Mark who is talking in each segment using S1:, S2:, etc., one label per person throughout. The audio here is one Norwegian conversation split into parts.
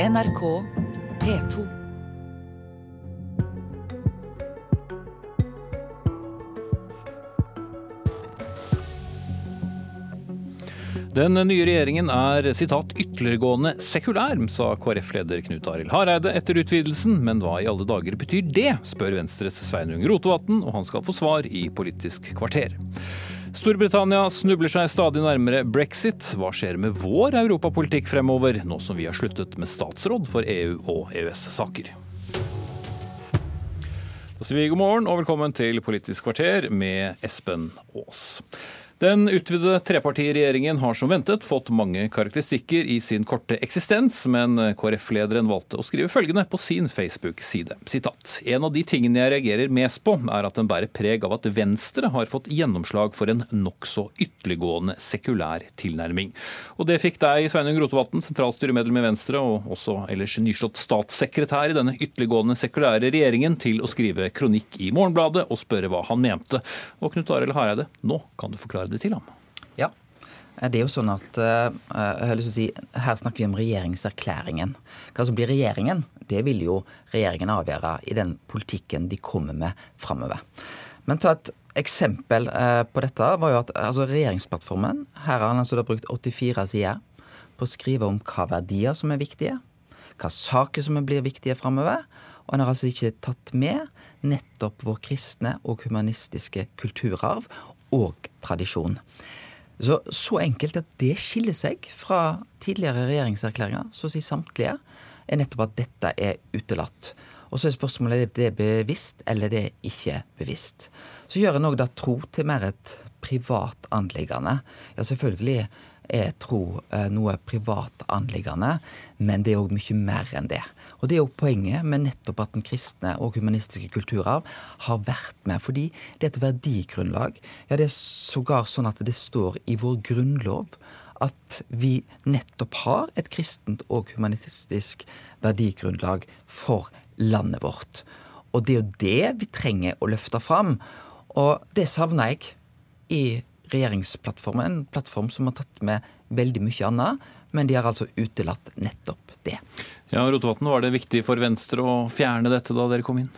S1: NRK P2.
S2: Den nye regjeringen er sitat, ytterliggående sekulær, sa KrF-leder Knut Arild Hareide etter utvidelsen. Men hva i alle dager betyr det, spør Venstres Sveinung Rotevatn, og han skal få svar i Politisk kvarter. Storbritannia snubler seg stadig nærmere brexit. Hva skjer med vår europapolitikk fremover, nå som vi har sluttet med statsråd for EU- og EØS-saker? Da sier vi god morgen og velkommen til Politisk kvarter med Espen Aas. Den utvidede trepartiregjeringen har som ventet fått mange karakteristikker i sin korte eksistens, men KrF-lederen valgte å skrive følgende på sin Facebook-side. Sitat. En av de tingene jeg reagerer mest på, er at den bærer preg av at Venstre har fått gjennomslag for en nokså ytterliggående sekulær tilnærming. Og det fikk deg, Sveinung Rotevatn, sentralstyremedlem i Venstre, og også ellers nyslått statssekretær i denne ytterliggående sekulære regjeringen, til å skrive kronikk i Morgenbladet og spørre hva han mente. Og Knut Arild Hareide, nå kan du forklare det til ham.
S3: Ja. Det er jo sånn at uh, jeg har lyst til å si, Her snakker vi om regjeringserklæringen. Hva som blir regjeringen, det vil jo regjeringen avgjøre i den politikken de kommer med framover. Men ta et eksempel på dette. var jo at altså Regjeringsplattformen Her har han altså da brukt 84 sider på å skrive om hva verdier som er viktige, hva saker som blir viktige framover. Og han har altså ikke tatt med nettopp vår kristne og humanistiske kulturarv og tradisjon. Så, så enkelt at det skiller seg fra tidligere regjeringserklæringer, så å si samtlige, er nettopp at dette er utelatt. Og så er spørsmålet om det er bevisst eller det er ikke bevisst. Så gjør en òg da tro til mer et privat anliggende. Ja, selvfølgelig er tro noe privat anliggende, men det er òg mye mer enn det. Og det er jo poenget med nettopp at den kristne og humanistiske kulturarv har vært med. Fordi det er et verdigrunnlag. Ja, det er sågar sånn at det står i vår grunnlov at vi nettopp har et kristent og humanistisk verdigrunnlag for landet vårt. Og det er jo det vi trenger å løfte fram. Og det savner jeg i regjeringsplattformen. En plattform som har tatt med veldig mye annet, men de har altså utelatt nettopp det.
S2: Ja, Rotevatn, Var det viktig for Venstre å fjerne dette da dere kom inn?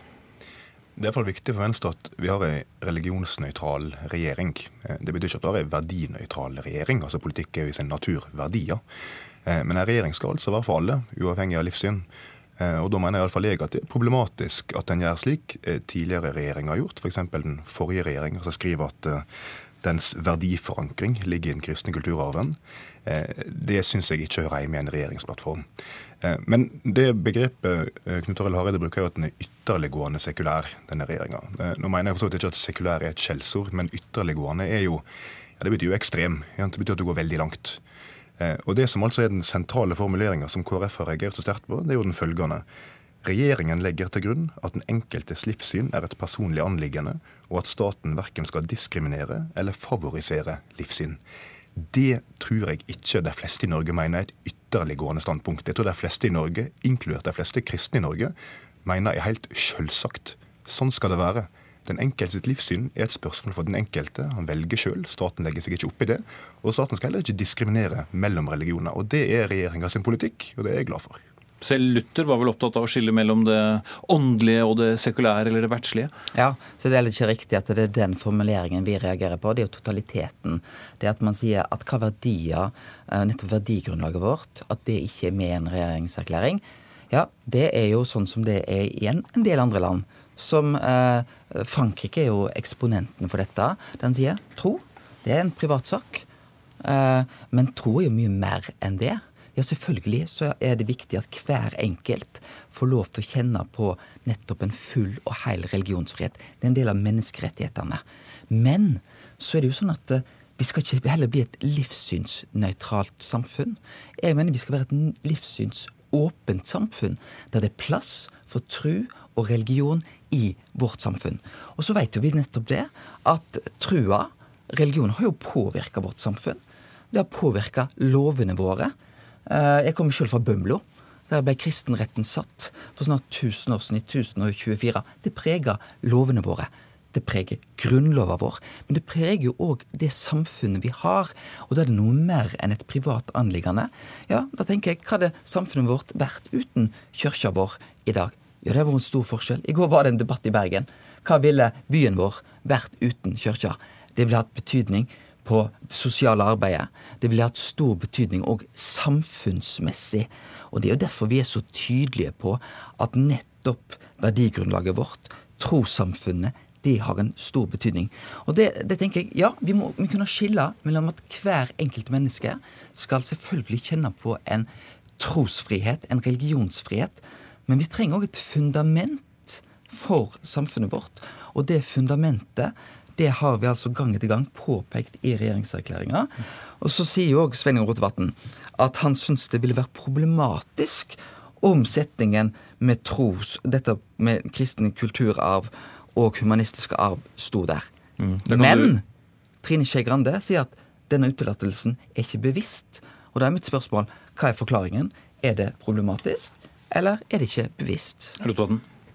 S4: Det er iallfall viktig for Venstre at vi har ei religionsnøytral regjering. Det betyr ikke at vi har ei verdinøytral regjering. altså Politikk er jo i sin natur verdier. Men en regjering skal altså være for alle, uavhengig av livssyn. Og Da mener iallfall jeg at det er problematisk at en gjør slik tidligere regjeringer har gjort. F.eks. den forrige regjeringa som skriver at dens verdiforankring ligger i den kristne kulturarven. Det syns jeg ikke hører hjemme i en regjeringsplattform. Men det begrepet Knut Arild Hareide bruker, er at den er ytterliggående sekulær, denne regjeringa. Nå mener jeg for så vidt ikke at sekulær er et skjellsord, men ytterliggående er jo ja, det betyr jo ekstrem. Det betyr at du går veldig langt. Og Det som altså er den sentrale formuleringa som KrF har reagert så sterkt på, det er jo den følgende. Regjeringen legger til grunn at den enkeltes livssyn er et personlig anliggende, og at staten verken skal diskriminere eller favorisere livssyn. Det tror jeg ikke de fleste i Norge mener er et ytterliggående standpunkt. Jeg tror de fleste i Norge, inkludert de fleste kristne i Norge, mener er helt selvsagt. Sånn skal det være. Den enkelte sitt livssyn er et spørsmål for den enkelte. Han velger sjøl. Staten legger seg ikke opp i det. Og staten skal heller ikke diskriminere mellom religioner. Og det er regjeringa sin politikk, og det er jeg glad for.
S2: Selv Luther var vel opptatt av å skille mellom det åndelige og det sekulære eller det verdslige?
S3: Ja, så det er litt ikke riktig at det er den formuleringen vi reagerer på. Det er jo totaliteten. Det at man sier at hva verdier, nettopp verdigrunnlaget vårt, at det ikke er med i en regjeringserklæring. Ja, det er jo sånn som det er i en, en del andre land. Som eh, Frankrike er jo eksponenten for dette. Den sier tro, det er en privatsak. Eh, men tro er jo mye mer enn det. Ja, selvfølgelig så er det viktig at hver enkelt får lov til å kjenne på nettopp en full og hel religionsfrihet. Det er en del av menneskerettighetene. Men så er det jo sånn at vi skal ikke heller bli et livssynsnøytralt samfunn. Jeg mener vi skal være et livssynsåpent samfunn, der det er plass for tru og religion i vårt samfunn. Og så vet jo vi nettopp det, at trua, religion, har jo påvirka vårt samfunn. Det har påvirka lovene våre. Jeg kommer sjøl fra Bømlo. Der ble kristenretten satt for snart 1000 år siden, i 1024. Det preger lovene våre. det preger grunnlova vår, men det preger jo òg det samfunnet vi har. Og da er det noe mer enn et privat anliggende. Ja, da tenker jeg, hva hadde samfunnet vårt vært uten kirka vår i dag? Ja, det vært en stor forskjell. I går var det en debatt i Bergen. Hva ville byen vår vært uten kirka? Det ville hatt betydning på det sosiale arbeidet. Det ville hatt stor betydning òg samfunnsmessig. Og det er jo derfor vi er så tydelige på at nettopp verdigrunnlaget vårt, trossamfunnet, det har en stor betydning. Og det, det tenker jeg, ja, vi må vi kunne skille mellom at hver enkelt menneske skal selvfølgelig kjenne på en trosfrihet, en religionsfrihet, men vi trenger òg et fundament for samfunnet vårt. Og det fundamentet det har vi altså gang etter gang påpekt i regjeringserklæringa. Og så sier jo òg Sveinung Rotevatn at han syns det ville være problematisk om setningen med tros, dette med kristen kulturarv og humanistisk arv sto der.
S2: Mm,
S3: Men
S2: du...
S3: Trine Skei Grande sier at denne utelatelsen er ikke bevisst. Og da er mitt spørsmål hva er forklaringen? Er det problematisk, eller er det ikke bevisst?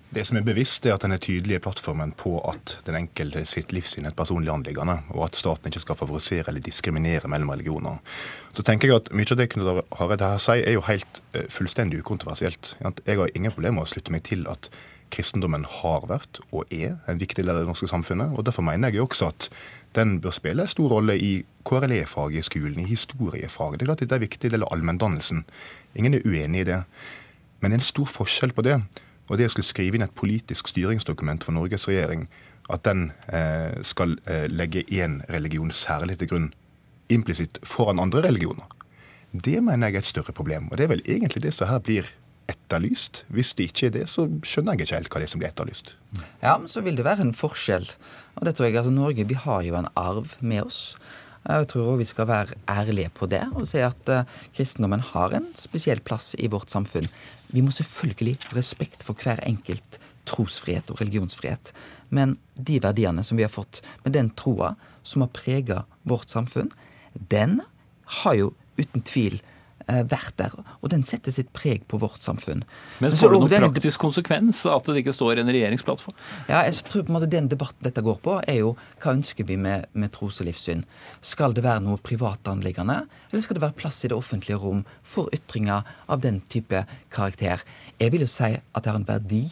S4: Det som er bevisst, er at en er tydelig i plattformen på at den enkelte sitt livssyn er et personlig anliggende, og at staten ikke skal favorisere eller diskriminere mellom religioner. Så tenker jeg at Mye av det Knut Hareide her sier, er jo helt uh, fullstendig ukontroversielt. Jeg har ingen problemer med å slutte meg til at kristendommen har vært og er en viktig del av det norske samfunnet. og Derfor mener jeg også at den bør spille en stor rolle i KRLE-faget i skolen, i historiefaget. Det er klart at det er en viktig del av allmenndannelsen. Ingen er uenig i det. Men det er en stor forskjell på det og det å skulle skrive inn et politisk styringsdokument for Norges regjering, at den eh, skal eh, legge én religion særlig til grunn implisitt foran andre religioner, det mener jeg er et større problem. Og det er vel egentlig det som her blir etterlyst. Hvis det ikke er det, så skjønner jeg ikke helt hva det er som blir etterlyst.
S3: Ja, men så vil det være en forskjell. Og det tror jeg, at Norge, vi har jo en arv med oss. Jeg tror vi skal være ærlige på det og si at uh, kristendommen har en spesiell plass i vårt samfunn. Vi må selvfølgelig ha respekt for hver enkelt trosfrihet og religionsfrihet. Men de verdiene som vi har fått med den troa som har prega vårt samfunn, den har jo uten tvil Eh, vært der. Og den setter sitt preg på vårt samfunn.
S2: Men får det noen praktisk konsekvens at det ikke står en regjeringsplattform?
S3: Ja, jeg tror på en måte Den debatten dette går på, er jo hva ønsker vi med, med tros- og livssyn? Skal det være noe privatanliggende, eller skal det være plass i det offentlige rom for ytringer av den type karakter? Jeg vil jo si at det har en verdi.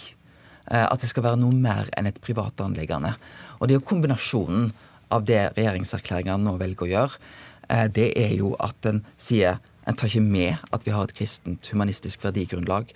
S3: Eh, at det skal være noe mer enn et privatanliggende. Og det er jo kombinasjonen av det regjeringserklæringa nå velger å gjøre, eh, det er jo at den sier en tar ikke med at vi har et kristent, humanistisk verdigrunnlag,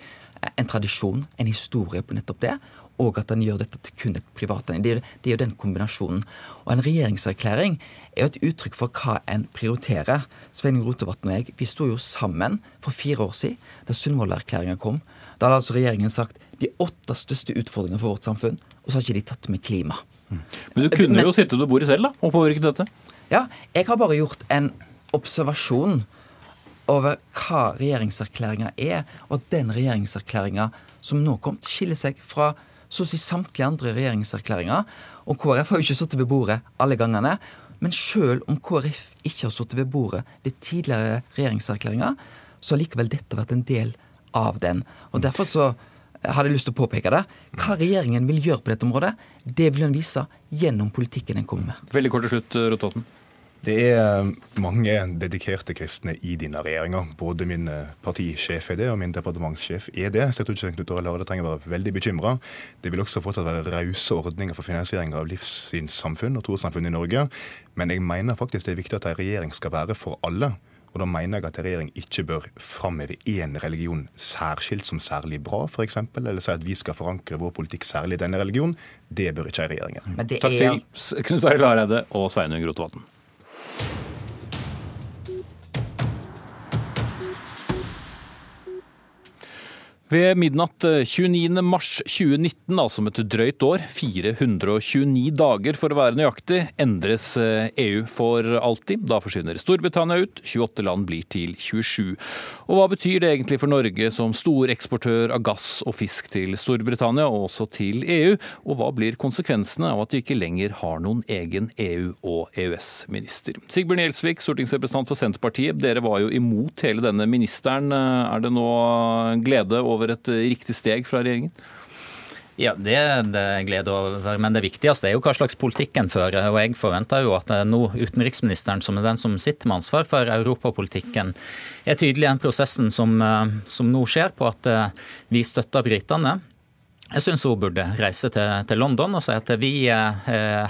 S3: en tradisjon, en historie på nettopp det, og at en gjør dette til kun et privat det, det er jo den kombinasjonen. Og en regjeringserklæring er jo et uttrykk for hva en prioriterer. Sveining Rotevatn og jeg vi sto jo sammen for fire år siden, da Sundvolden-erklæringa kom. Da hadde altså regjeringen sagt de åtte største utfordringene for vårt samfunn, og så har ikke de tatt med klima.
S2: Men du kunne Men, jo sittet ved bordet selv da, og påvirket dette?
S3: Ja, jeg har bare gjort en observasjon over hva regjeringserklæringa er, og at den regjeringserklæringa som nå kom, skiller seg fra så å si samtlige andre regjeringserklæringer. Og KrF har jo ikke sittet ved bordet alle gangene. Men sjøl om KrF ikke har sittet ved bordet ved tidligere regjeringserklæringer, så har likevel dette vært en del av den. Og derfor så hadde jeg lyst til å påpeke det. Hva regjeringen vil gjøre på dette området, det vil hun vise gjennom politikken den kommer med.
S2: Veldig kort til slutt, Rototten.
S4: Det er mange dedikerte kristne i denne regjeringa. Både min eh, partisjef er det, og min departementssjef er det. Så jeg tror ikke Knut Arild Hareide trenger å være veldig bekymra. Det vil også fortsatt være rause ordninger for finansiering av livssynssamfunn og trossamfunn i Norge. Men jeg mener faktisk det er viktig at en regjering skal være for alle. Og da mener jeg at en regjering ikke bør framheve én religion særskilt som særlig bra, f.eks., eller si at vi skal forankre vår politikk særlig i denne religionen. Det bør ikke ei regjering gjøre.
S2: Takk til Knut Arild Hareide og Sveinung Rotevatn. Ved midnatt 29.3.2019, eh, altså om et drøyt år, 429 dager for å være nøyaktig, endres EU eh, e for alltid. Da forsvinner Storbritannia ut, 28 land blir til 27. Og hva betyr det egentlig for Norge som storeksportør av gass og fisk til Storbritannia, og også til EU? Og hva blir konsekvensene av at vi ikke lenger har noen egen EU- og EØS-minister? Sigbjørn Gjelsvik, stortingsrepresentant for Senterpartiet, dere var jo imot hele denne ministeren. Er det nå glede over et riktig steg fra regjeringen?
S5: Ja, Det er det glede over. Men det viktigste er jo hva slags politikk en fører. Og jeg forventer jo at nå utenriksministeren, som er den som sitter med ansvar for europapolitikken, er tydelig i den prosessen som, som nå skjer, på at vi støtter britene. Jeg syns hun burde reise til, til, London og si at vi eh,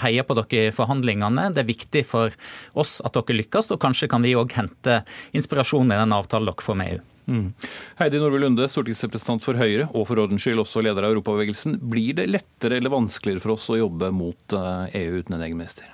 S5: heier på dere i forhandlingene. Det er viktig for oss at dere lykkes, og kanskje kan vi òg hente inspirasjon i den avtalen dere får med EU. Mm.
S2: Heidi Nordby Lunde, stortingsrepresentant for Høyre og for ordens skyld også leder av Europabevegelsen. Blir det lettere eller vanskeligere for oss å jobbe mot EU eh, e uten en egen minister?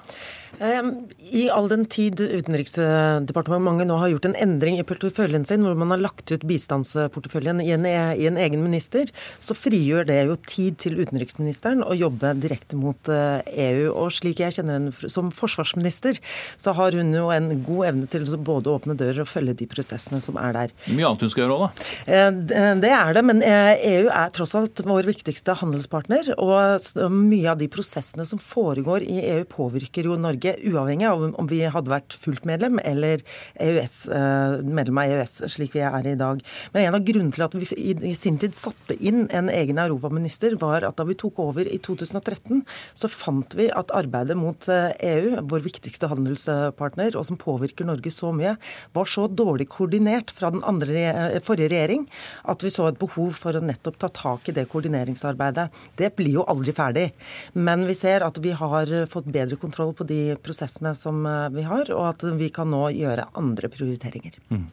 S1: I all den tid Utenriksdepartementet nå har gjort en endring i porteføljen sin, hvor man har lagt ut bistandsporteføljen i en, i en, egen minister, så frigjør det jo tid til utenriksministeren å jobbe direkte mot EU. Eh, e og slik jeg kjenner henne som forsvarsminister, så har hun jo en god evne til å både åpne dører og følge de prosessene som er der.
S2: Mye annet hun skal gjøre òg,
S1: da? Eh, det er det, men EU er tross alt vår viktigste handelspartner. Og mye av de prosessene som foregår i EU, påvirker jo Norge Norge, uavhengig av om vi hadde vært fullt medlem eller EØS, eh, medlem av EØS, slik vi er i dag. Men en av grunnene til at vi i sin tid satte inn en egen europaminister, var at da vi tok over i 2013, så fant vi at arbeidet mot EU, eh, e vår viktigste handelspartner, og som påvirker Norge så mye, var så dårlig koordinert fra den andre, eh, forrige regjering at vi så et behov for å nettopp ta tak i det koordineringsarbeidet. Det blir jo aldri ferdig. Men vi ser at vi har fått bedre kontroll på de prosessene som eh, vi har, og at vi kan nå gjøre andre prioriteringer. Mm.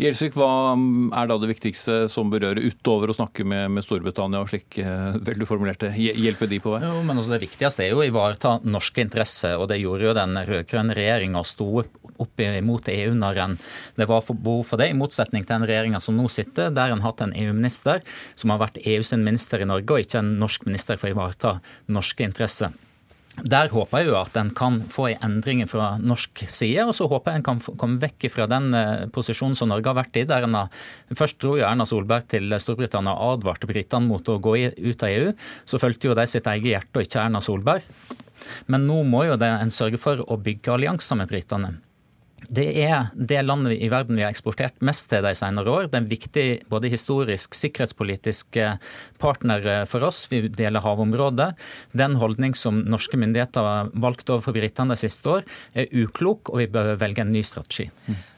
S2: Gjelsvik, hva er da det viktigste som berører utover å snakke med, med Storbritannia og slik eh, vel du formulerte, hjelpe de på vei?
S5: Jo, men altså Det viktigste er jo å ivareta norske interesser, og det gjorde jo den rød-grønne regjeringa. Sto opp imot EU når en, det var behov for det, i motsetning til den regjeringa som nå sitter, der en har hatt en EU-minister som har vært EU sin minister i Norge, og ikke en norsk minister for å ivareta norske interesser. Der håper jeg jo at en kan få en endring fra norsk side, og så håper jeg en kan komme vekk fra den eh, posisjonen som Norge har vært i. der en har, Først dro jo Erna Solberg til Storbritannia og advarte britene mot å gå ut av EU. Så fulgte jo de sitt eget hjerte og ikke Erna Solberg. Men nå må jo det en sørge for å bygge allianser med britene. Det er det landet i verden vi har eksportert mest til de senere år. Det er en viktig både historisk, sikkerhetspolitisk eh, partner eh, for oss. Vi deler havområdet. Den holdning som norske myndigheter har valgt overfor britene de siste år, er uklok, og vi bør velge en ny strategi.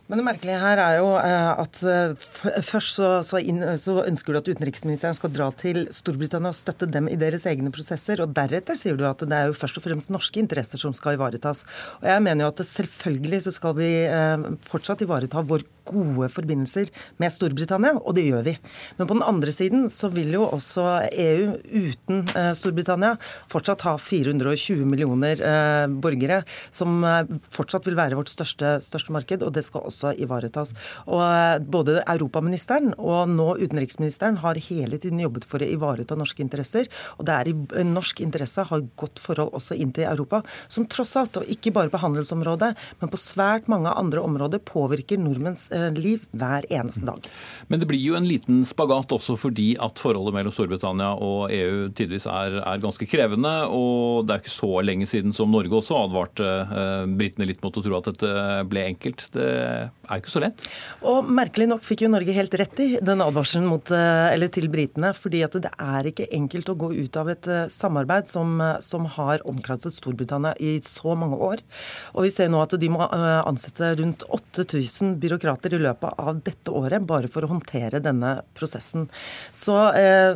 S1: Men det merkelige her er jo eh, at eh, først så, så, inn, så, ønsker du at utenriksministeren skal dra til Storbritannia og støtte dem i deres egne prosesser, og deretter sier du at det er jo først og fremst norske interesser som skal ivaretas. Og jeg mener jo at selvfølgelig så skal vi eh, fortsatt ivareta vår gode forbindelser med Storbritannia, og det gjør vi. Men på den andre siden så vil jo også EU uten Storbritannia fortsatt ha 420 millioner borgere, som fortsatt vil være vårt største, største marked, og det skal også ivaretas. Og eh, Både europaministeren og nå utenriksministeren har hele tiden jobbet for å ivareta norske interesser. Og det er i norsk interesse å ha godt forhold også inn til Europa, som tross alt, og ikke bare på handelsområdet, men på svært mange andre områder, påvirker nordmenns eh, liv hver eneste dag.
S2: Men det blir jo en liten spagat også fordi at forholdet mellom Storbritannia og EU tidvis er, er ganske krevende. Og det er ikke så lenge siden som Norge også advarte eh, britene litt mot å tro at dette ble enkelt. Det er ikke så lett.
S1: Og Merkelig nok fikk jo Norge helt rett i den advarselen mot, eh, til britene. fordi at det er ikke enkelt å gå ut av et eh, samarbeid som, eh, som har omkranset Storbritannia i så mange år. Og vi ser nå at de må ansette rundt 8000 byråkrater i løpet av dette året bare for å håndtere denne prosessen. Så,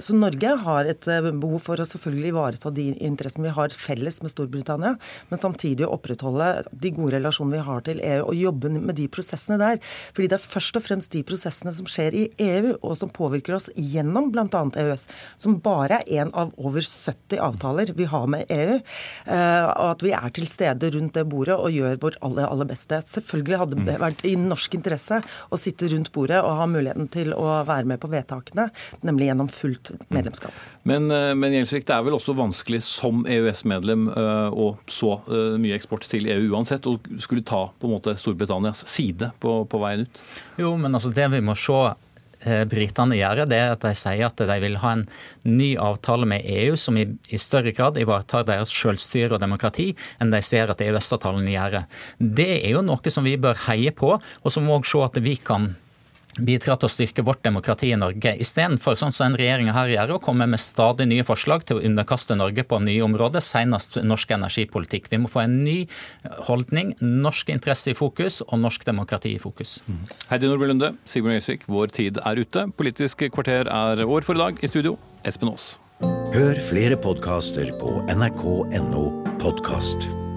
S1: så Norge har et behov for å selvfølgelig ivareta de interessene vi har felles med Storbritannia, men samtidig opprettholde de gode relasjonene vi har til EU, og jobbe med de prosessene der. Fordi det er først og fremst de prosessene som skjer i EU, og som påvirker oss gjennom bl.a. EØS, som bare er en av over 70 avtaler vi har med EU. Eh, og at vi er til stede rundt det bordet og gjør vårt aller, aller beste. Selvfølgelig hadde det mm. vært i norsk interesse å sitte rundt bordet og ha muligheten til å være med på vedtakene, nemlig gjennom fullt mm. medlemskap.
S2: Men, eh, men Gjelsvik, det er vel også vanskelig som EØS-medlem eh, og så mye eksport til EU uansett, å skulle ta på en måte Storbritannias side på, på veien ut?
S5: Jo, men altså det vi må se eh, britene gjør, det er at de sier at de vil ha en ny avtale med EU som i, i større grad ivaretar deres selvstyre og demokrati enn de ser at EØS-avtalen gjør. Det er jo noe som vi bør heie på, og som òg se at vi kan bidra til å styrke vårt demokrati i Norge. Istedenfor sånn som den regjeringa her gjør, å komme med stadig nye forslag til å underkaste Norge på nye områder, senest norsk energipolitikk. Vi må få en ny holdning, norsk interesse i fokus og norsk demokrati i fokus.
S2: Heidi Nordby Lunde, Sigbjørn Gjelsvik, vår tid er ute. Politisk kvarter er år for i dag. I studio, Espen Aas.
S6: Hør flere podkaster på nrk.no podkast.